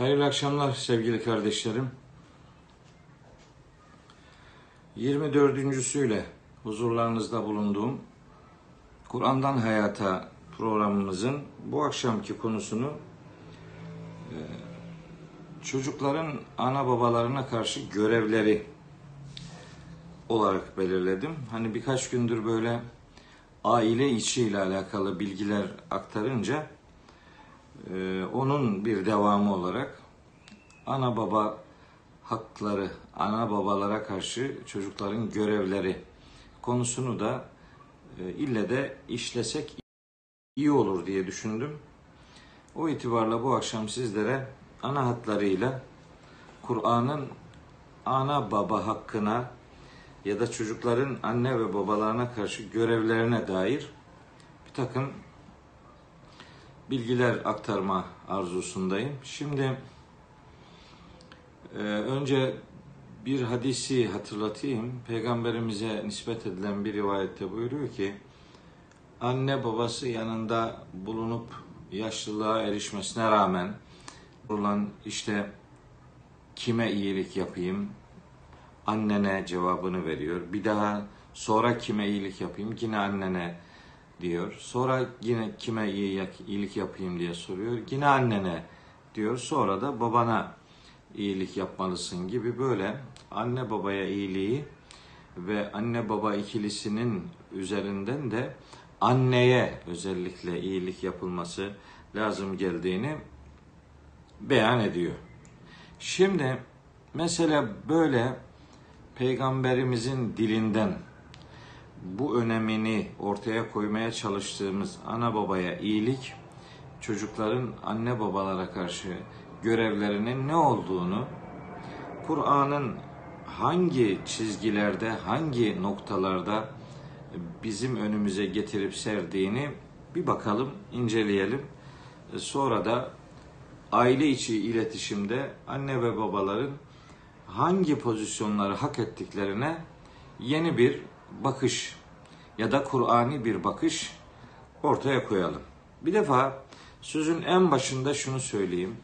Hayırlı akşamlar sevgili kardeşlerim. 24.süyle huzurlarınızda bulunduğum Kur'an'dan Hayata programımızın bu akşamki konusunu e, çocukların ana babalarına karşı görevleri olarak belirledim. Hani birkaç gündür böyle aile içi ile alakalı bilgiler aktarınca ee, onun bir devamı olarak ana baba hakları, ana babalara karşı çocukların görevleri konusunu da e, ille de işlesek iyi olur diye düşündüm. O itibarla bu akşam sizlere ana hatlarıyla Kur'an'ın ana baba hakkına ya da çocukların anne ve babalarına karşı görevlerine dair bir takım bilgiler aktarma arzusundayım. Şimdi e, önce bir hadisi hatırlatayım. Peygamberimize nispet edilen bir rivayette buyuruyor ki anne babası yanında bulunup yaşlılığa erişmesine rağmen olan işte kime iyilik yapayım annene cevabını veriyor. Bir daha sonra kime iyilik yapayım yine annene diyor. Sonra yine kime iyi, iyilik yapayım diye soruyor. Yine annene diyor. Sonra da babana iyilik yapmalısın gibi böyle anne babaya iyiliği ve anne baba ikilisinin üzerinden de anneye özellikle iyilik yapılması lazım geldiğini beyan ediyor. Şimdi mesela böyle peygamberimizin dilinden bu önemini ortaya koymaya çalıştığımız ana babaya iyilik, çocukların anne babalara karşı görevlerinin ne olduğunu, Kur'an'ın hangi çizgilerde, hangi noktalarda bizim önümüze getirip serdiğini bir bakalım, inceleyelim. Sonra da aile içi iletişimde anne ve babaların hangi pozisyonları hak ettiklerine yeni bir bakış ya da Kur'ani bir bakış ortaya koyalım. Bir defa sözün en başında şunu söyleyeyim.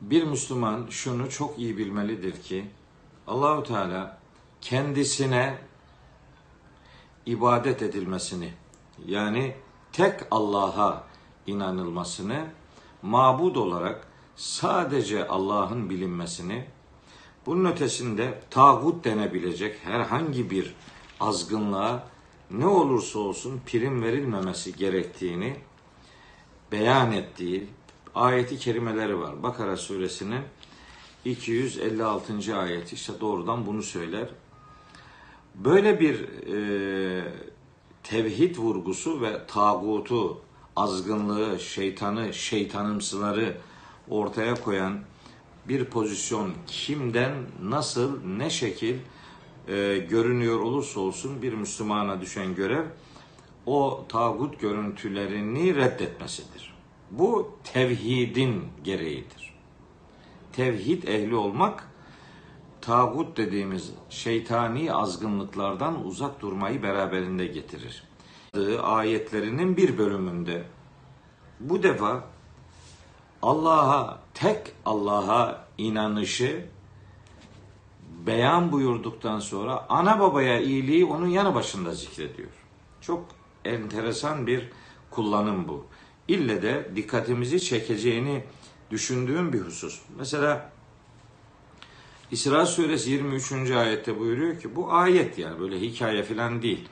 Bir Müslüman şunu çok iyi bilmelidir ki Allahu Teala kendisine ibadet edilmesini yani tek Allah'a inanılmasını mabud olarak sadece Allah'ın bilinmesini bunun ötesinde tağut denebilecek herhangi bir azgınlığa ne olursa olsun prim verilmemesi gerektiğini beyan ettiği ayeti kerimeleri var. Bakara suresinin 256. ayeti işte doğrudan bunu söyler. Böyle bir e, tevhid vurgusu ve tağutu, azgınlığı, şeytanı, şeytanımsıları ortaya koyan bir pozisyon kimden nasıl ne şekil e, görünüyor olursa olsun bir Müslümana düşen görev o tağut görüntülerini reddetmesidir. Bu tevhidin gereğidir. Tevhid ehli olmak tağut dediğimiz şeytani azgınlıklardan uzak durmayı beraberinde getirir. Ayetlerinin bir bölümünde bu defa Allah'a, tek Allah'a inanışı beyan buyurduktan sonra ana babaya iyiliği onun yanı başında zikrediyor. Çok enteresan bir kullanım bu. İlle de dikkatimizi çekeceğini düşündüğüm bir husus. Mesela İsra suresi 23. ayette buyuruyor ki bu ayet yani böyle hikaye falan değil.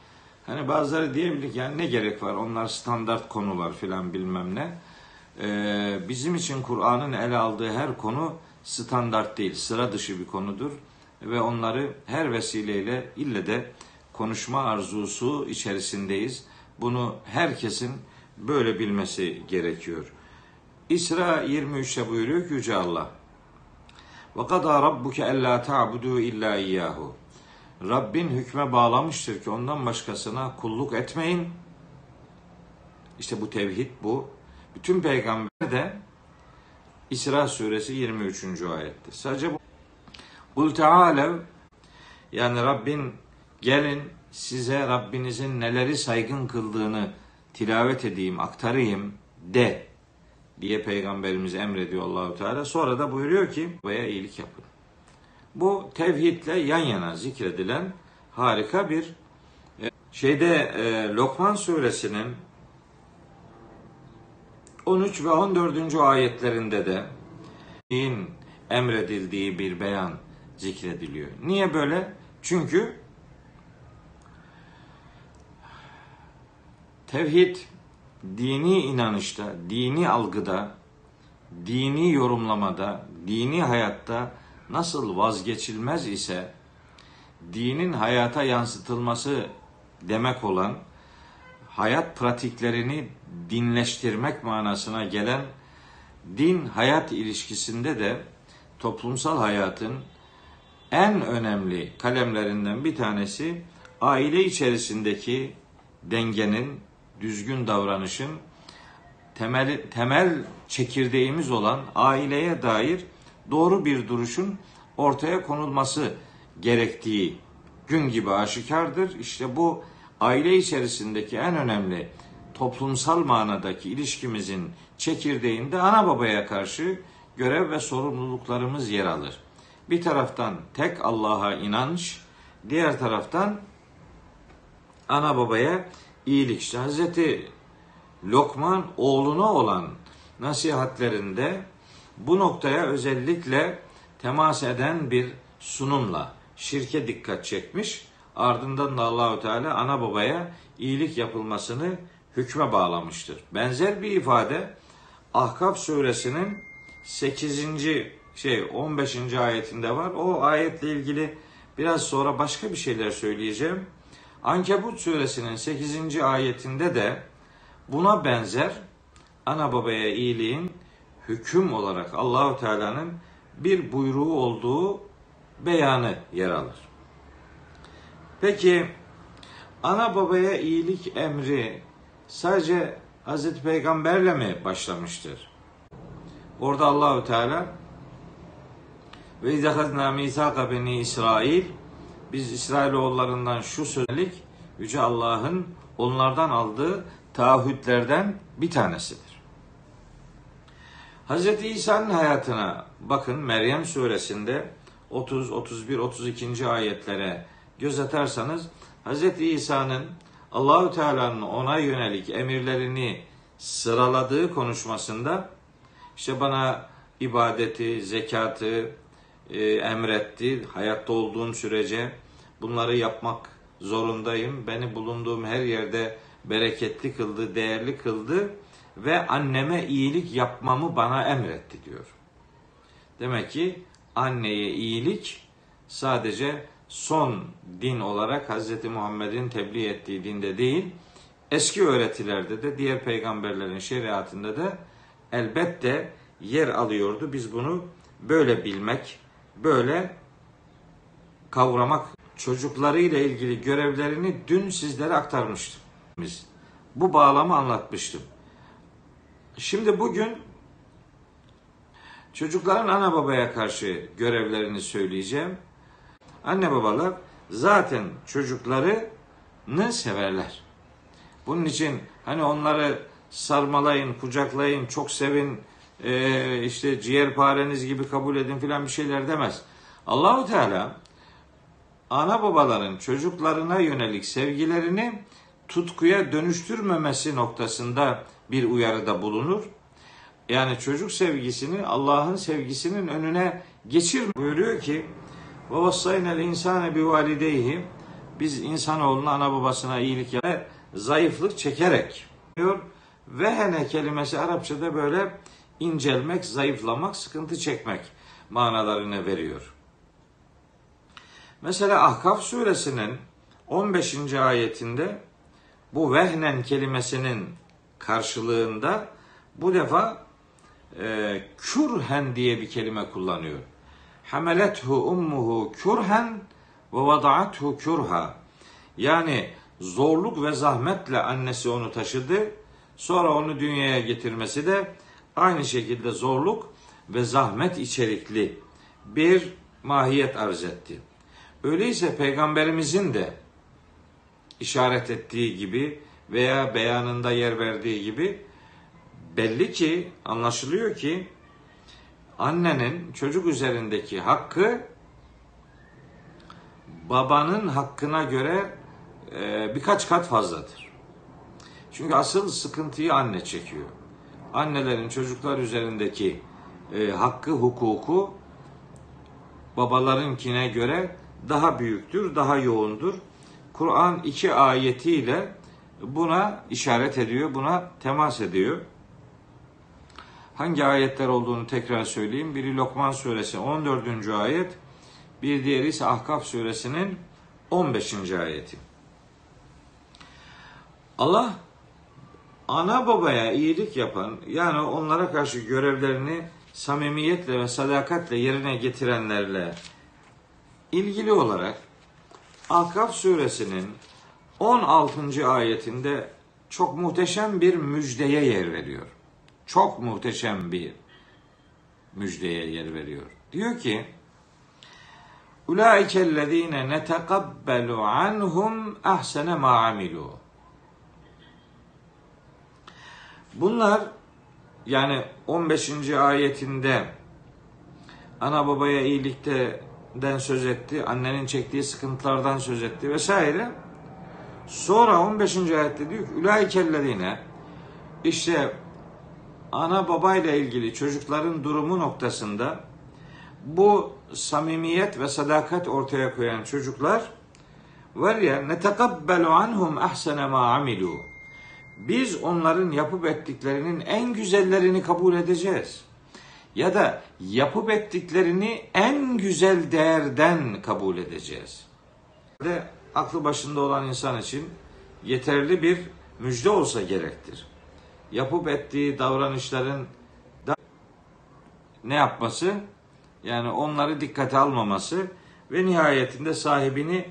Hani bazıları diyebilir ki yani ne gerek var onlar standart konular filan bilmem ne. Ee, bizim için Kur'an'ın ele aldığı her konu standart değil, sıra dışı bir konudur ve onları her vesileyle ille de konuşma arzusu içerisindeyiz. Bunu herkesin böyle bilmesi gerekiyor. İsra 23'te buyuruyor ki Yüce Allah. Kadâ rabbuke ellâ ta'budu illa iyyahu. Rabbin hükme bağlamıştır ki ondan başkasına kulluk etmeyin. İşte bu tevhid bu. Bütün peygamber de İsra suresi 23. ayette. Sadece bu. Kul teâlev yani Rabbin gelin size Rabbinizin neleri saygın kıldığını tilavet edeyim, aktarayım de diye peygamberimiz emrediyor Allahu Teala. Sonra da buyuruyor ki veya iyilik yapın. Bu tevhidle yan yana zikredilen harika bir e, şeyde e, Lokman suresinin 13 ve 14. ayetlerinde de din emredildiği bir beyan zikrediliyor. Niye böyle? Çünkü tevhid dini inanışta, dini algıda, dini yorumlamada, dini hayatta nasıl vazgeçilmez ise dinin hayata yansıtılması demek olan hayat pratiklerini dinleştirmek manasına gelen din hayat ilişkisinde de toplumsal hayatın en önemli kalemlerinden bir tanesi aile içerisindeki dengenin, düzgün davranışın temel temel çekirdeğimiz olan aileye dair doğru bir duruşun ortaya konulması gerektiği gün gibi aşikardır. İşte bu aile içerisindeki en önemli toplumsal manadaki ilişkimizin çekirdeğinde ana babaya karşı görev ve sorumluluklarımız yer alır. Bir taraftan tek Allah'a inanç, diğer taraftan ana babaya iyilik. İşte Hazreti Lokman oğluna olan nasihatlerinde bu noktaya özellikle temas eden bir sunumla şirke dikkat çekmiş. Ardından da Allahu Teala ana babaya iyilik yapılmasını hükme bağlamıştır. Benzer bir ifade Ahkaf suresinin 8. şey 15. ayetinde var. O ayetle ilgili biraz sonra başka bir şeyler söyleyeceğim. Ankebut suresinin 8. ayetinde de buna benzer ana babaya iyiliğin hüküm olarak Allahu Teala'nın bir buyruğu olduğu beyanı yer alır. Peki ana babaya iyilik emri sadece Hazreti Peygamberle mi başlamıştır? Orada Allahu Teala ve izahazna misaka beni İsrail biz İsrailoğullarından şu söyledik Yüce Allah'ın onlardan aldığı taahhütlerden bir tanesidir. Hz. İsa'nın hayatına bakın Meryem suresinde 30, 31, 32. ayetlere göz atarsanız Hz. İsa'nın Allahü Teala'nın ona yönelik emirlerini sıraladığı konuşmasında işte bana ibadeti, zekatı e, emretti. Hayatta olduğum sürece bunları yapmak zorundayım. Beni bulunduğum her yerde bereketli kıldı, değerli kıldı ve anneme iyilik yapmamı bana emretti diyor. Demek ki anneye iyilik sadece son din olarak Hz. Muhammed'in tebliğ ettiği dinde değil, eski öğretilerde de diğer peygamberlerin şeriatında da elbette yer alıyordu. Biz bunu böyle bilmek, böyle kavramak çocuklarıyla ilgili görevlerini dün sizlere aktarmıştım. Biz bu bağlamı anlatmıştım. Şimdi bugün çocukların ana babaya karşı görevlerini söyleyeceğim. Anne babalar zaten çocuklarını severler. Bunun için hani onları sarmalayın, kucaklayın, çok sevin, e, işte ciğerpareniz gibi kabul edin filan bir şeyler demez. Allahu Teala ana babaların çocuklarına yönelik sevgilerini tutkuya dönüştürmemesi noktasında bir uyarıda bulunur. Yani çocuk sevgisini Allah'ın sevgisinin önüne geçir buyuruyor ki ve vassaynel insane bi valideyhi biz insanoğluna ana babasına iyilik yapar, zayıflık çekerek diyor. Vehene kelimesi Arapçada böyle incelmek, zayıflamak, sıkıntı çekmek manalarını veriyor. Mesela Ahkaf suresinin 15. ayetinde bu vehnen kelimesinin karşılığında bu defa e, kürhen diye bir kelime kullanıyor. Hamelethu ummuhu kürhen ve vada'athu kürha. Yani zorluk ve zahmetle annesi onu taşıdı. Sonra onu dünyaya getirmesi de aynı şekilde zorluk ve zahmet içerikli bir mahiyet arz etti. Öyleyse peygamberimizin de işaret ettiği gibi veya beyanında yer verdiği gibi belli ki anlaşılıyor ki annenin çocuk üzerindeki hakkı babanın hakkına göre e, birkaç kat fazladır. Çünkü asıl sıkıntıyı anne çekiyor. Annelerin çocuklar üzerindeki e, hakkı, hukuku babalarınkine göre daha büyüktür, daha yoğundur. Kur'an iki ayetiyle buna işaret ediyor, buna temas ediyor. Hangi ayetler olduğunu tekrar söyleyeyim. Biri Lokman suresi 14. ayet, bir diğeri ise Ahkaf suresinin 15. ayeti. Allah ana babaya iyilik yapan yani onlara karşı görevlerini samimiyetle ve sadakatle yerine getirenlerle ilgili olarak Ahkaf suresinin 16. ayetinde çok muhteşem bir müjdeye yer veriyor. Çok muhteşem bir müjdeye yer veriyor. Diyor ki Ulaikellezine netekabbalu anhum ahsene ma amilu. Bunlar yani 15. ayetinde ana babaya iyilikten söz etti, annenin çektiği sıkıntılardan söz etti vesaire. Sonra 15. ayette diyor ki ulaikellezine işte ana babayla ilgili çocukların durumu noktasında bu samimiyet ve sadakat ortaya koyan çocuklar var ya netekabbelu anhum ahsene ma amilu. Biz onların yapıp ettiklerinin en güzellerini kabul edeceğiz. Ya da yapıp ettiklerini en güzel değerden kabul edeceğiz. Ve aklı başında olan insan için yeterli bir müjde olsa gerektir. Yapıp ettiği davranışların da ne yapması? Yani onları dikkate almaması ve nihayetinde sahibini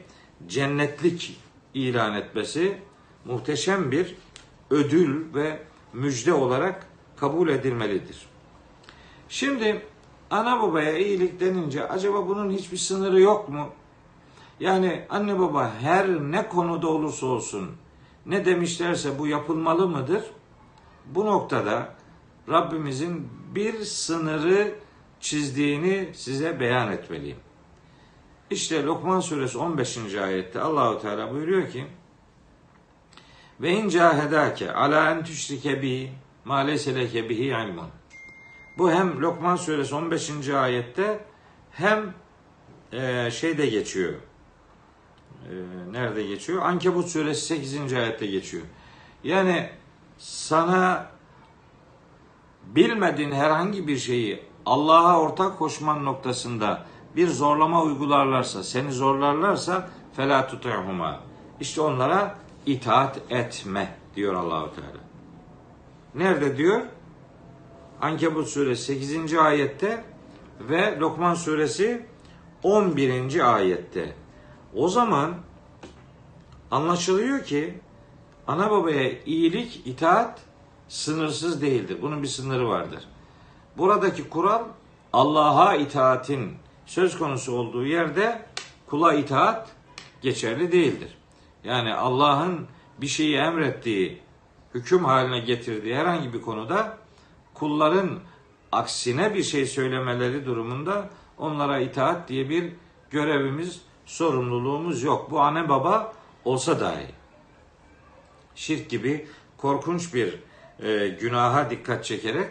cennetlik ilan etmesi muhteşem bir ödül ve müjde olarak kabul edilmelidir. Şimdi ana babaya iyilik denince acaba bunun hiçbir sınırı yok mu? Yani anne baba her ne konuda olursa olsun ne demişlerse bu yapılmalı mıdır? Bu noktada Rabbimizin bir sınırı çizdiğini size beyan etmeliyim. İşte Lokman suresi 15. ayette Allahu Teala buyuruyor ki ve in cahedake ala en tüşrike bi ma leyse leke bihi ilmun. Bu hem Lokman suresi 15. ayette hem e, şeyde geçiyor. E, nerede geçiyor? Ankebut suresi 8. ayette geçiyor. Yani sana bilmediğin herhangi bir şeyi Allah'a ortak koşman noktasında bir zorlama uygularlarsa, seni zorlarlarsa fela tutihuma. İşte onlara itaat etme diyor Allahu Teala. Nerede diyor? Ankebut suresi 8. ayette ve Lokman suresi 11. ayette. O zaman anlaşılıyor ki ana babaya iyilik, itaat sınırsız değildir. Bunun bir sınırı vardır. Buradaki kural Allah'a itaatin söz konusu olduğu yerde kula itaat geçerli değildir. Yani Allah'ın bir şeyi emrettiği, hüküm haline getirdiği herhangi bir konuda kulların aksine bir şey söylemeleri durumunda onlara itaat diye bir görevimiz, sorumluluğumuz yok. Bu anne baba olsa dahi. Şirk gibi korkunç bir e, günaha dikkat çekerek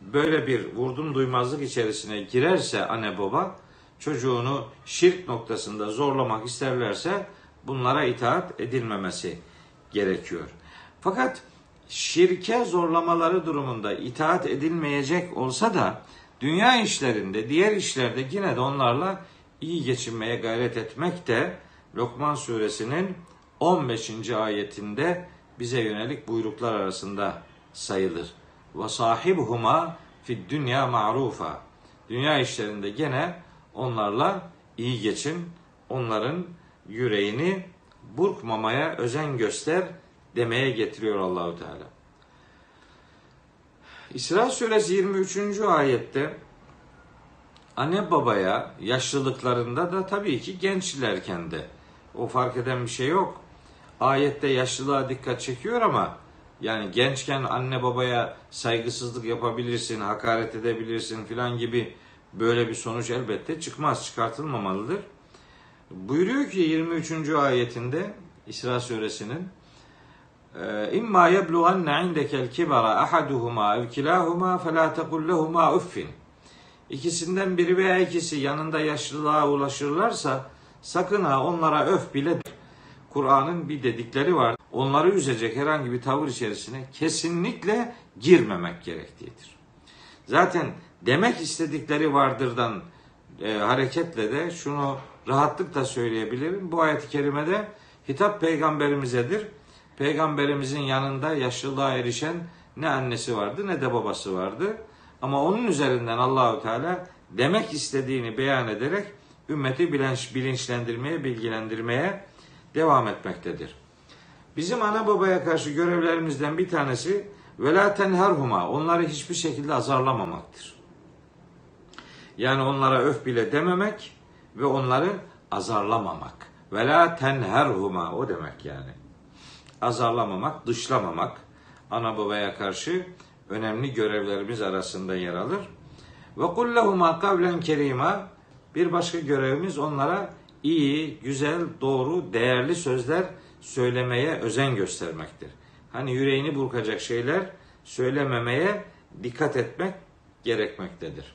böyle bir vurdum duymazlık içerisine girerse anne baba çocuğunu şirk noktasında zorlamak isterlerse bunlara itaat edilmemesi gerekiyor. Fakat şirke zorlamaları durumunda itaat edilmeyecek olsa da dünya işlerinde, diğer işlerde yine de onlarla iyi geçinmeye gayret etmek de Lokman suresinin 15. ayetinde bize yönelik buyruklar arasında sayılır. Ve sahibuhuma fid dünya ma'rufa. Dünya işlerinde gene onlarla iyi geçin. Onların yüreğini burkmamaya özen göster demeye getiriyor Allahu Teala. İsra suresi 23. ayette anne babaya yaşlılıklarında da tabii ki gençlerken de o fark eden bir şey yok. Ayette yaşlılığa dikkat çekiyor ama Yani gençken anne babaya saygısızlık yapabilirsin, hakaret edebilirsin filan gibi böyle bir sonuç elbette çıkmaz, çıkartılmamalıdır. Buyuruyor ki 23. ayetinde İsra suresinin İmma yeblughanne indekel kibara ahaduhuma ev kilahuma tekul lehuma uffin. İkisinden biri veya ikisi yanında yaşlılığa ulaşırlarsa sakın ha onlara öf bile Kur'an'ın bir dedikleri var. Onları üzecek herhangi bir tavır içerisine kesinlikle girmemek gerektiğidir. Zaten demek istedikleri vardırdan e, hareketle de şunu rahatlıkla söyleyebilirim. Bu ayet-i kerimede hitap peygamberimizedir. Peygamberimizin yanında yaşlılığa erişen ne annesi vardı ne de babası vardı. Ama onun üzerinden Allahü Teala demek istediğini beyan ederek ümmeti bilinç, bilinçlendirmeye, bilgilendirmeye devam etmektedir. Bizim ana babaya karşı görevlerimizden bir tanesi vela tenherhuma onları hiçbir şekilde azarlamamaktır. Yani onlara öf bile dememek ve onları azarlamamak. Vela tenherhuma o demek yani. Azarlamamak, dışlamamak ana babaya karşı önemli görevlerimiz arasında yer alır. Ve kullehuma kavlen kerima bir başka görevimiz onlara iyi, güzel, doğru, değerli sözler söylemeye özen göstermektir. Hani yüreğini burkacak şeyler söylememeye dikkat etmek gerekmektedir.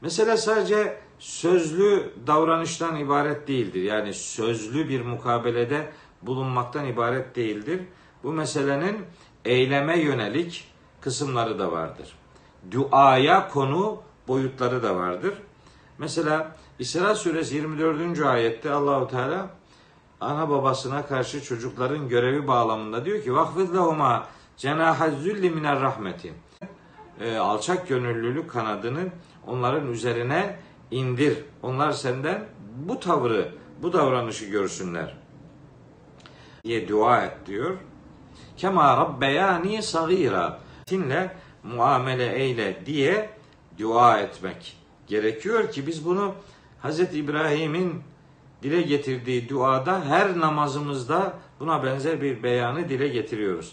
Mesela sadece sözlü davranıştan ibaret değildir. Yani sözlü bir mukabelede bulunmaktan ibaret değildir. Bu meselenin eyleme yönelik kısımları da vardır. Duaya konu boyutları da vardır. Mesela İsra suresi 24. ayette Allahu Teala ana babasına karşı çocukların görevi bağlamında diyor ki vakfid lehuma cenaha zülli miner rahmeti. E, alçak gönüllülük kanadını onların üzerine indir. Onlar senden bu tavrı, bu davranışı görsünler diye dua et diyor. Kema rabbeyani sagira. Tinle muamele eyle diye dua etmek gerekiyor ki biz bunu Hz. İbrahim'in dile getirdiği duada her namazımızda buna benzer bir beyanı dile getiriyoruz.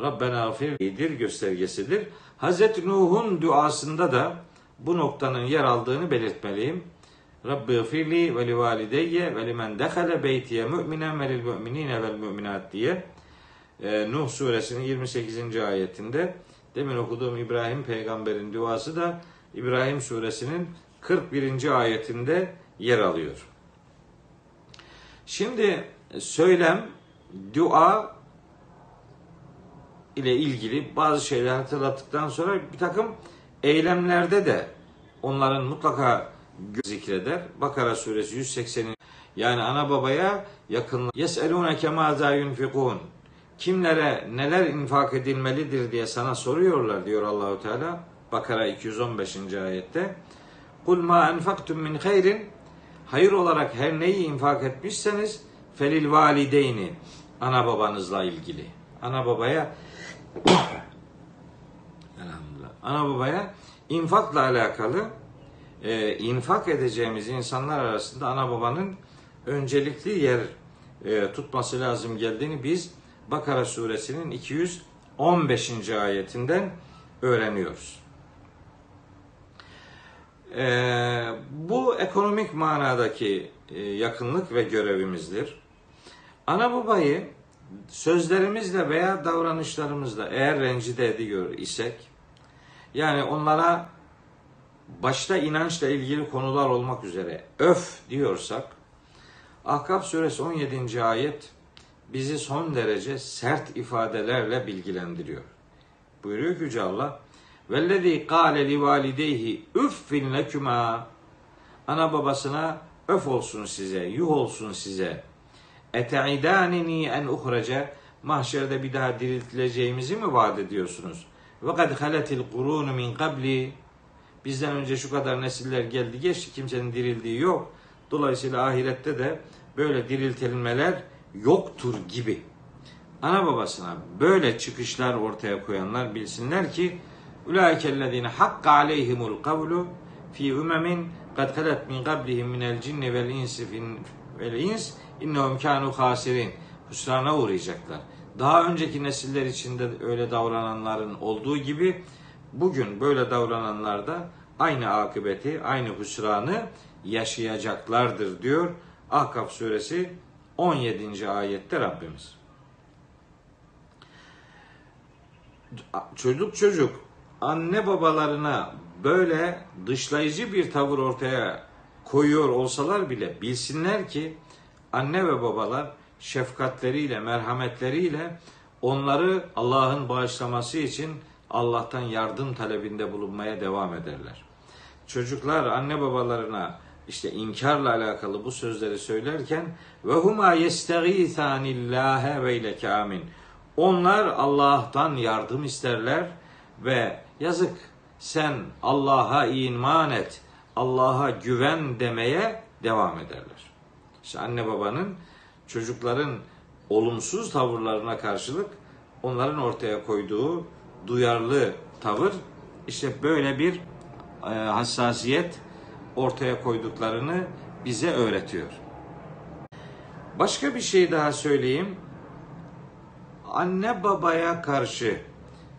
Rabbena afirdir göstergesidir. Hz. Nuh'un duasında da bu noktanın yer aldığını belirtmeliyim. Rabbi gfirli ve li valideyye ve limen dehale beytiye mu'minen ve lil mu'minine vel mu'minat diye e, Nuh suresinin 28. ayetinde demin okuduğum İbrahim peygamberin duası da İbrahim suresinin 41. ayetinde yer alıyor. Şimdi söylem, dua ile ilgili bazı şeyler hatırlattıktan sonra bir takım eylemlerde de onların mutlaka zikreder. Bakara suresi 180. Yani ana babaya yakın. Yeselûneke mâzâ yunfikûn. Kimlere neler infak edilmelidir diye sana soruyorlar diyor Allahu Teala. Bakara 215. ayette. Kul ma enfaktum min hayrin hayır olarak her neyi infak etmişseniz felil valideyni ana babanızla ilgili. Ana babaya elhamdülillah. Ana babaya infakla alakalı e, infak edeceğimiz insanlar arasında ana babanın öncelikli yer e, tutması lazım geldiğini biz Bakara suresinin 215. ayetinden öğreniyoruz. E, bu ekonomik manadaki e, yakınlık ve görevimizdir. Ana babayı sözlerimizle veya davranışlarımızla eğer rencide ediyor isek, yani onlara başta inançla ilgili konular olmak üzere öf diyorsak, Ahkaf suresi 17. ayet bizi son derece sert ifadelerle bilgilendiriyor. Buyuruyor Yüce Allah, Vellezî kâle li valideyhi üffin lekümâ Ana babasına öf olsun size, yuh olsun size. Ete'idânini en uhrece mahşerde bir daha diriltileceğimizi mi vaat ediyorsunuz? Ve kad haletil kurunu min kabli bizden önce şu kadar nesiller geldi geçti kimsenin dirildiği yok. Dolayısıyla ahirette de böyle diriltilmeler yoktur gibi. Ana babasına böyle çıkışlar ortaya koyanlar bilsinler ki Ulaikellezine hakka aleyhimul kavlu fi ümemin kad halet min qablihim minel cinni vel insi fin vel ins innehum kanu hasirin. Hüsrana uğrayacaklar. daha önceki nesiller içinde öyle davrananların olduğu gibi bugün böyle davrananlar da aynı akıbeti, aynı hüsranı yaşayacaklardır diyor Ahkaf suresi 17. ayette Rabbimiz. Çocuk çocuk anne babalarına böyle dışlayıcı bir tavır ortaya koyuyor olsalar bile bilsinler ki anne ve babalar şefkatleriyle, merhametleriyle onları Allah'ın bağışlaması için Allah'tan yardım talebinde bulunmaya devam ederler. Çocuklar anne babalarına işte inkarla alakalı bu sözleri söylerken ve huma yestagîthânillâhe veyleke amin. Onlar Allah'tan yardım isterler ve yazık sen Allah'a iman et, Allah'a güven demeye devam ederler. İşte anne babanın çocukların olumsuz tavırlarına karşılık onların ortaya koyduğu duyarlı tavır işte böyle bir e, hassasiyet ortaya koyduklarını bize öğretiyor. Başka bir şey daha söyleyeyim. Anne babaya karşı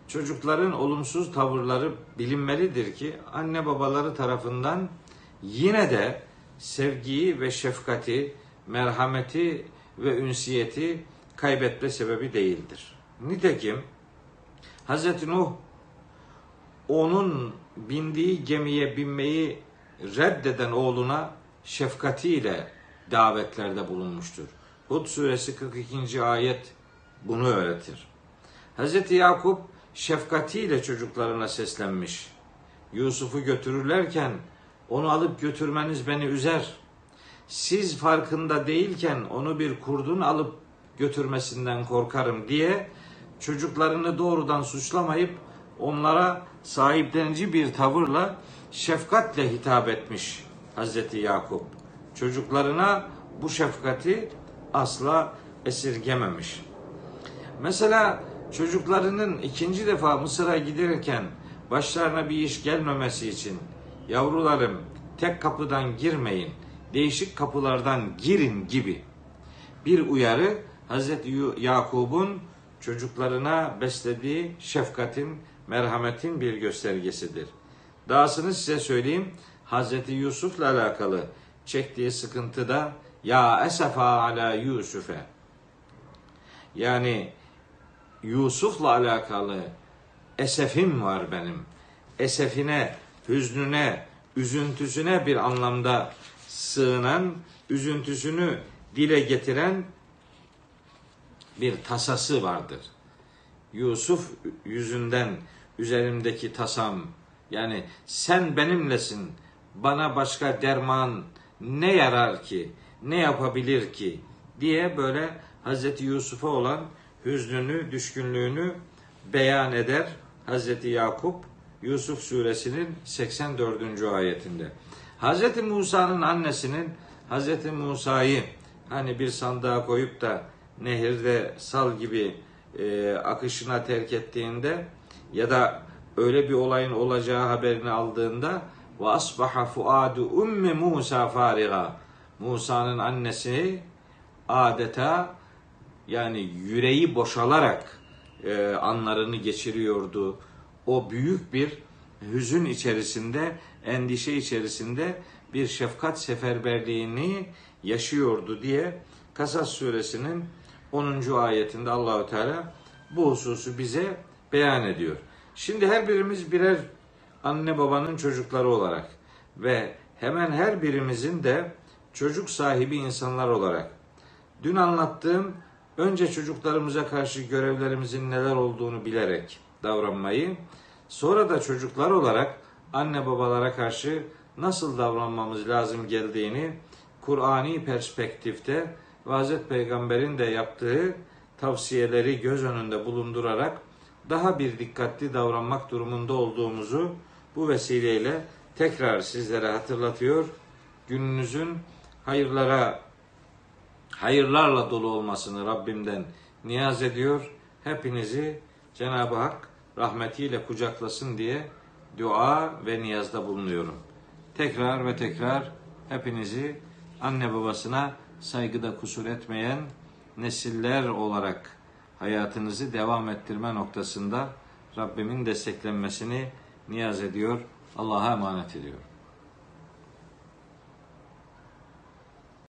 çocukların olumsuz tavırları bilinmelidir ki anne babaları tarafından yine de sevgiyi ve şefkati, merhameti ve ünsiyeti kaybetme sebebi değildir. Nitekim Hz. Nuh onun bindiği gemiye binmeyi reddeden oğluna şefkatiyle davetlerde bulunmuştur. Hud suresi 42. ayet bunu öğretir. Hz. Yakup şefkatiyle çocuklarına seslenmiş. Yusuf'u götürürlerken onu alıp götürmeniz beni üzer. Siz farkında değilken onu bir kurdun alıp götürmesinden korkarım diye çocuklarını doğrudan suçlamayıp onlara sahiplenici bir tavırla şefkatle hitap etmiş Hazreti Yakup. Çocuklarına bu şefkati asla esirgememiş. Mesela çocuklarının ikinci defa Mısır'a giderken başlarına bir iş gelmemesi için yavrularım tek kapıdan girmeyin, değişik kapılardan girin gibi bir uyarı Hazreti Yakub'un çocuklarına beslediği şefkatin, merhametin bir göstergesidir. Dahasını size söyleyeyim. Hazreti Yusuf'la alakalı çektiği sıkıntıda ya esefa ala Yusuf'e yani Yusuf'la alakalı esefim var benim. Esefine, hüznüne, üzüntüsüne bir anlamda sığınan, üzüntüsünü dile getiren bir tasası vardır. Yusuf yüzünden üzerimdeki tasam yani sen benimlesin bana başka derman ne yarar ki ne yapabilir ki diye böyle Hazreti Yusuf'a olan hüznünü, düşkünlüğünü beyan eder Hazreti Yakup Yusuf suresinin 84. ayetinde. Hazreti Musa'nın annesinin Hazreti Musa'yı hani bir sandığa koyup da nehirde sal gibi e, akışına terk ettiğinde ya da öyle bir olayın olacağı haberini aldığında ve asbaha fuadu ummi Musa fariga Musa'nın annesi adeta yani yüreği boşalarak e, anlarını geçiriyordu. O büyük bir hüzün içerisinde, endişe içerisinde bir şefkat seferberliğini yaşıyordu diye Kasas suresinin 10. ayetinde Allahü Teala bu hususu bize beyan ediyor. Şimdi her birimiz birer anne babanın çocukları olarak ve hemen her birimizin de çocuk sahibi insanlar olarak dün anlattığım önce çocuklarımıza karşı görevlerimizin neler olduğunu bilerek davranmayı, sonra da çocuklar olarak anne babalara karşı nasıl davranmamız lazım geldiğini Kur'ani perspektifte ve Hazreti Peygamber'in de yaptığı tavsiyeleri göz önünde bulundurarak daha bir dikkatli davranmak durumunda olduğumuzu bu vesileyle tekrar sizlere hatırlatıyor. Gününüzün hayırlara hayırlarla dolu olmasını Rabbimden niyaz ediyor. Hepinizi Cenab-ı Hak rahmetiyle kucaklasın diye dua ve niyazda bulunuyorum. Tekrar ve tekrar hepinizi anne babasına saygıda kusur etmeyen nesiller olarak hayatınızı devam ettirme noktasında Rabbimin desteklenmesini niyaz ediyor. Allah'a emanet ediyorum.